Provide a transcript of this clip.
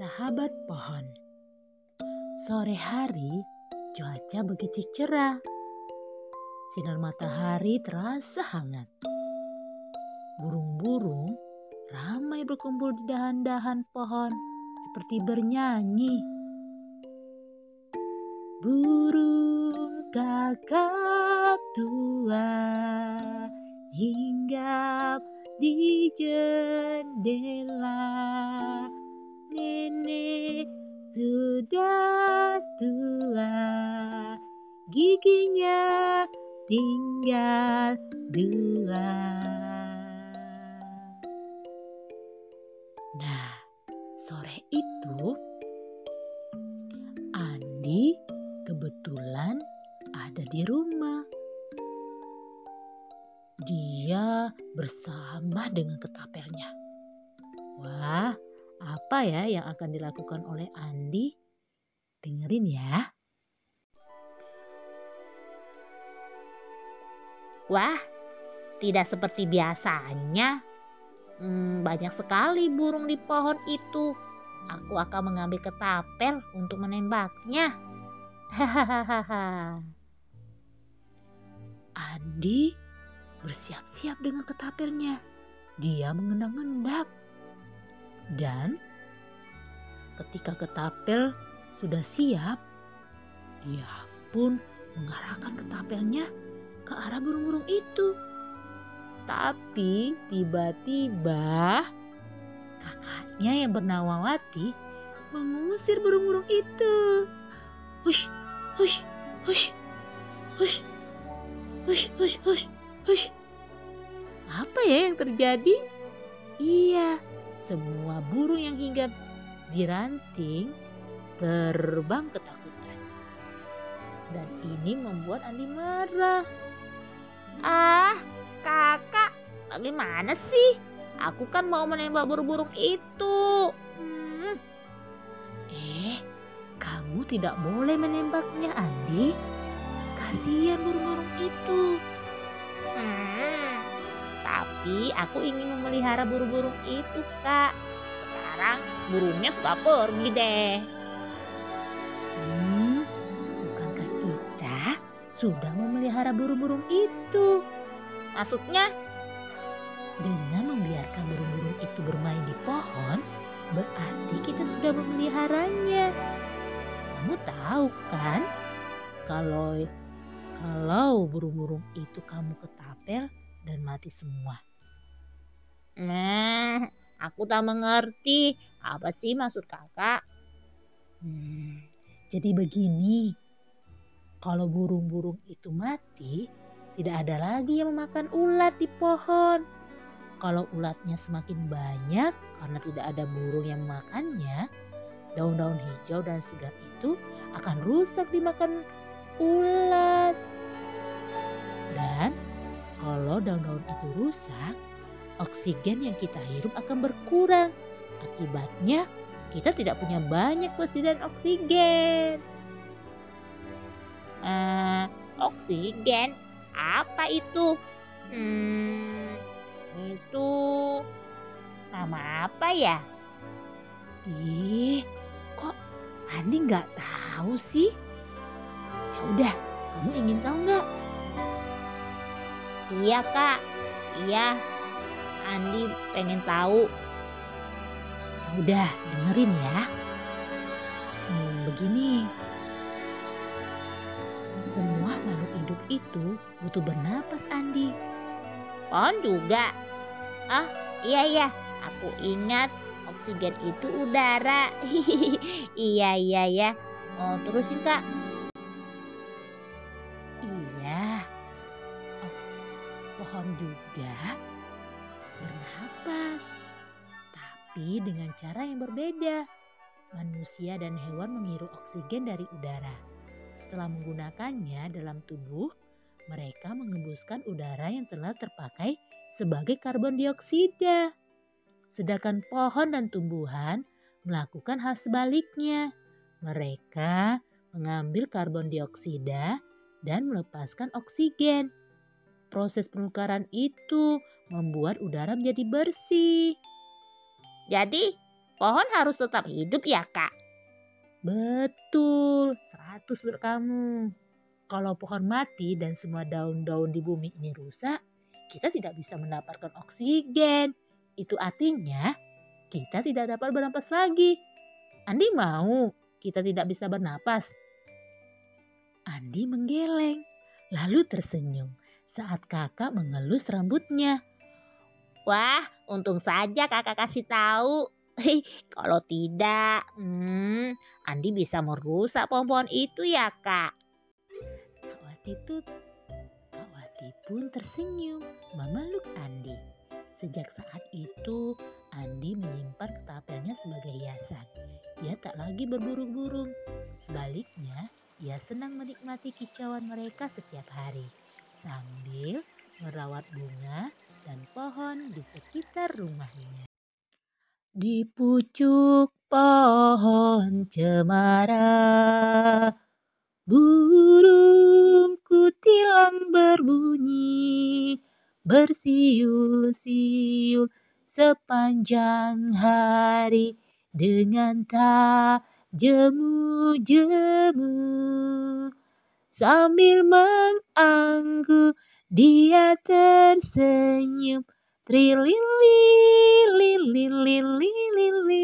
Sahabat pohon, sore hari cuaca begitu cerah. Sinar matahari terasa hangat. Burung-burung ramai berkumpul di dahan-dahan pohon seperti bernyanyi. Burung kakak tua hinggap di jendela. Nenek sudah tua, giginya tinggal dua. Nah, sore itu Andi kebetulan ada di rumah. Dia bersama dengan ketapelnya. Wah, apa ya yang akan dilakukan oleh Andi? Dengerin ya. Wah, tidak seperti biasanya. Hmm, banyak sekali burung di pohon itu. Aku akan mengambil ketapel untuk menembaknya. Hahaha. Andi bersiap-siap dengan ketapelnya. Dia mengendap-endap. Dan ketika ketapel sudah siap, dia pun mengarahkan ketapelnya ke arah burung-burung itu. Tapi tiba-tiba kakaknya yang bernama Wati mengusir burung-burung itu. Hush, hush, hush, hush, hush, hush, hush, hush. Apa ya yang terjadi? Iya, semua burung yang hinggap di ranting terbang ketakutan. Dan ini membuat Andi marah. Ah, kakak, bagaimana sih? Aku kan mau menembak burung-burung itu. Hmm. Eh, kamu tidak boleh menembaknya, Andi. Kasihan burung-burung itu. Hmm. Tapi aku ingin memelihara burung-burung itu, Kak. Sekarang burungnya sudah pergi deh. Hmm, bukankah kita sudah memelihara burung-burung itu? Maksudnya? Dengan membiarkan burung-burung itu bermain di pohon, berarti kita sudah memeliharanya. Kamu tahu kan, kalau kalau burung-burung itu kamu ketapel dan mati semua. Nah, aku tak mengerti. Apa sih maksud kakak? Hmm, jadi begini, kalau burung-burung itu mati, tidak ada lagi yang memakan ulat di pohon. Kalau ulatnya semakin banyak karena tidak ada burung yang memakannya, daun-daun hijau dan segar itu akan rusak dimakan ulat. Dan kalau daun-daun itu rusak, oksigen yang kita hirup akan berkurang. Akibatnya, kita tidak punya banyak persediaan oksigen. Uh, oksigen? Apa itu? Hmm, itu nama apa ya? Ih, kok Andi nggak tahu sih? Ya udah, kamu ingin tahu nggak? Iya kak, iya. Andi pengen tahu. Ya udah, dengerin ya. Hmm, begini, semua makhluk hidup itu butuh bernapas, Andi. Pohon juga. Ah, iya iya, aku ingat oksigen itu udara. iya iya ya. Oh, terusin kak. Iya, pohon juga bernapas, tapi dengan cara yang berbeda. Manusia dan hewan menghirup oksigen dari udara. Setelah menggunakannya dalam tubuh, mereka mengembuskan udara yang telah terpakai sebagai karbon dioksida. Sedangkan pohon dan tumbuhan melakukan hal sebaliknya. Mereka mengambil karbon dioksida dan melepaskan oksigen. Proses penukaran itu membuat udara menjadi bersih. Jadi, pohon harus tetap hidup ya kak? Betul, 100 untuk kamu. Kalau pohon mati dan semua daun-daun di bumi ini rusak, kita tidak bisa mendapatkan oksigen. Itu artinya kita tidak dapat bernapas lagi. Andi mau kita tidak bisa bernapas. Andi menggeleng, lalu tersenyum saat kakak mengelus rambutnya. Wah, untung saja kakak kasih tahu. Kalau tidak, hmm, Andi bisa merusak pohon-pohon itu ya kak. Kak itu Kak Wati pun tersenyum memeluk Andi. Sejak saat itu, Andi menyimpan ketapelnya sebagai hiasan. Ia tak lagi berburu-burung. Sebaliknya, ia senang menikmati kicauan mereka setiap hari, sambil merawat bunga dan pohon di sekitar rumahnya. Di pucuk pohon cemara, burung kutilang berbunyi, bersiul-siul sepanjang hari dengan tak jemu-jemu sambil menganggu dia tersenyum. Trilili lili lili lili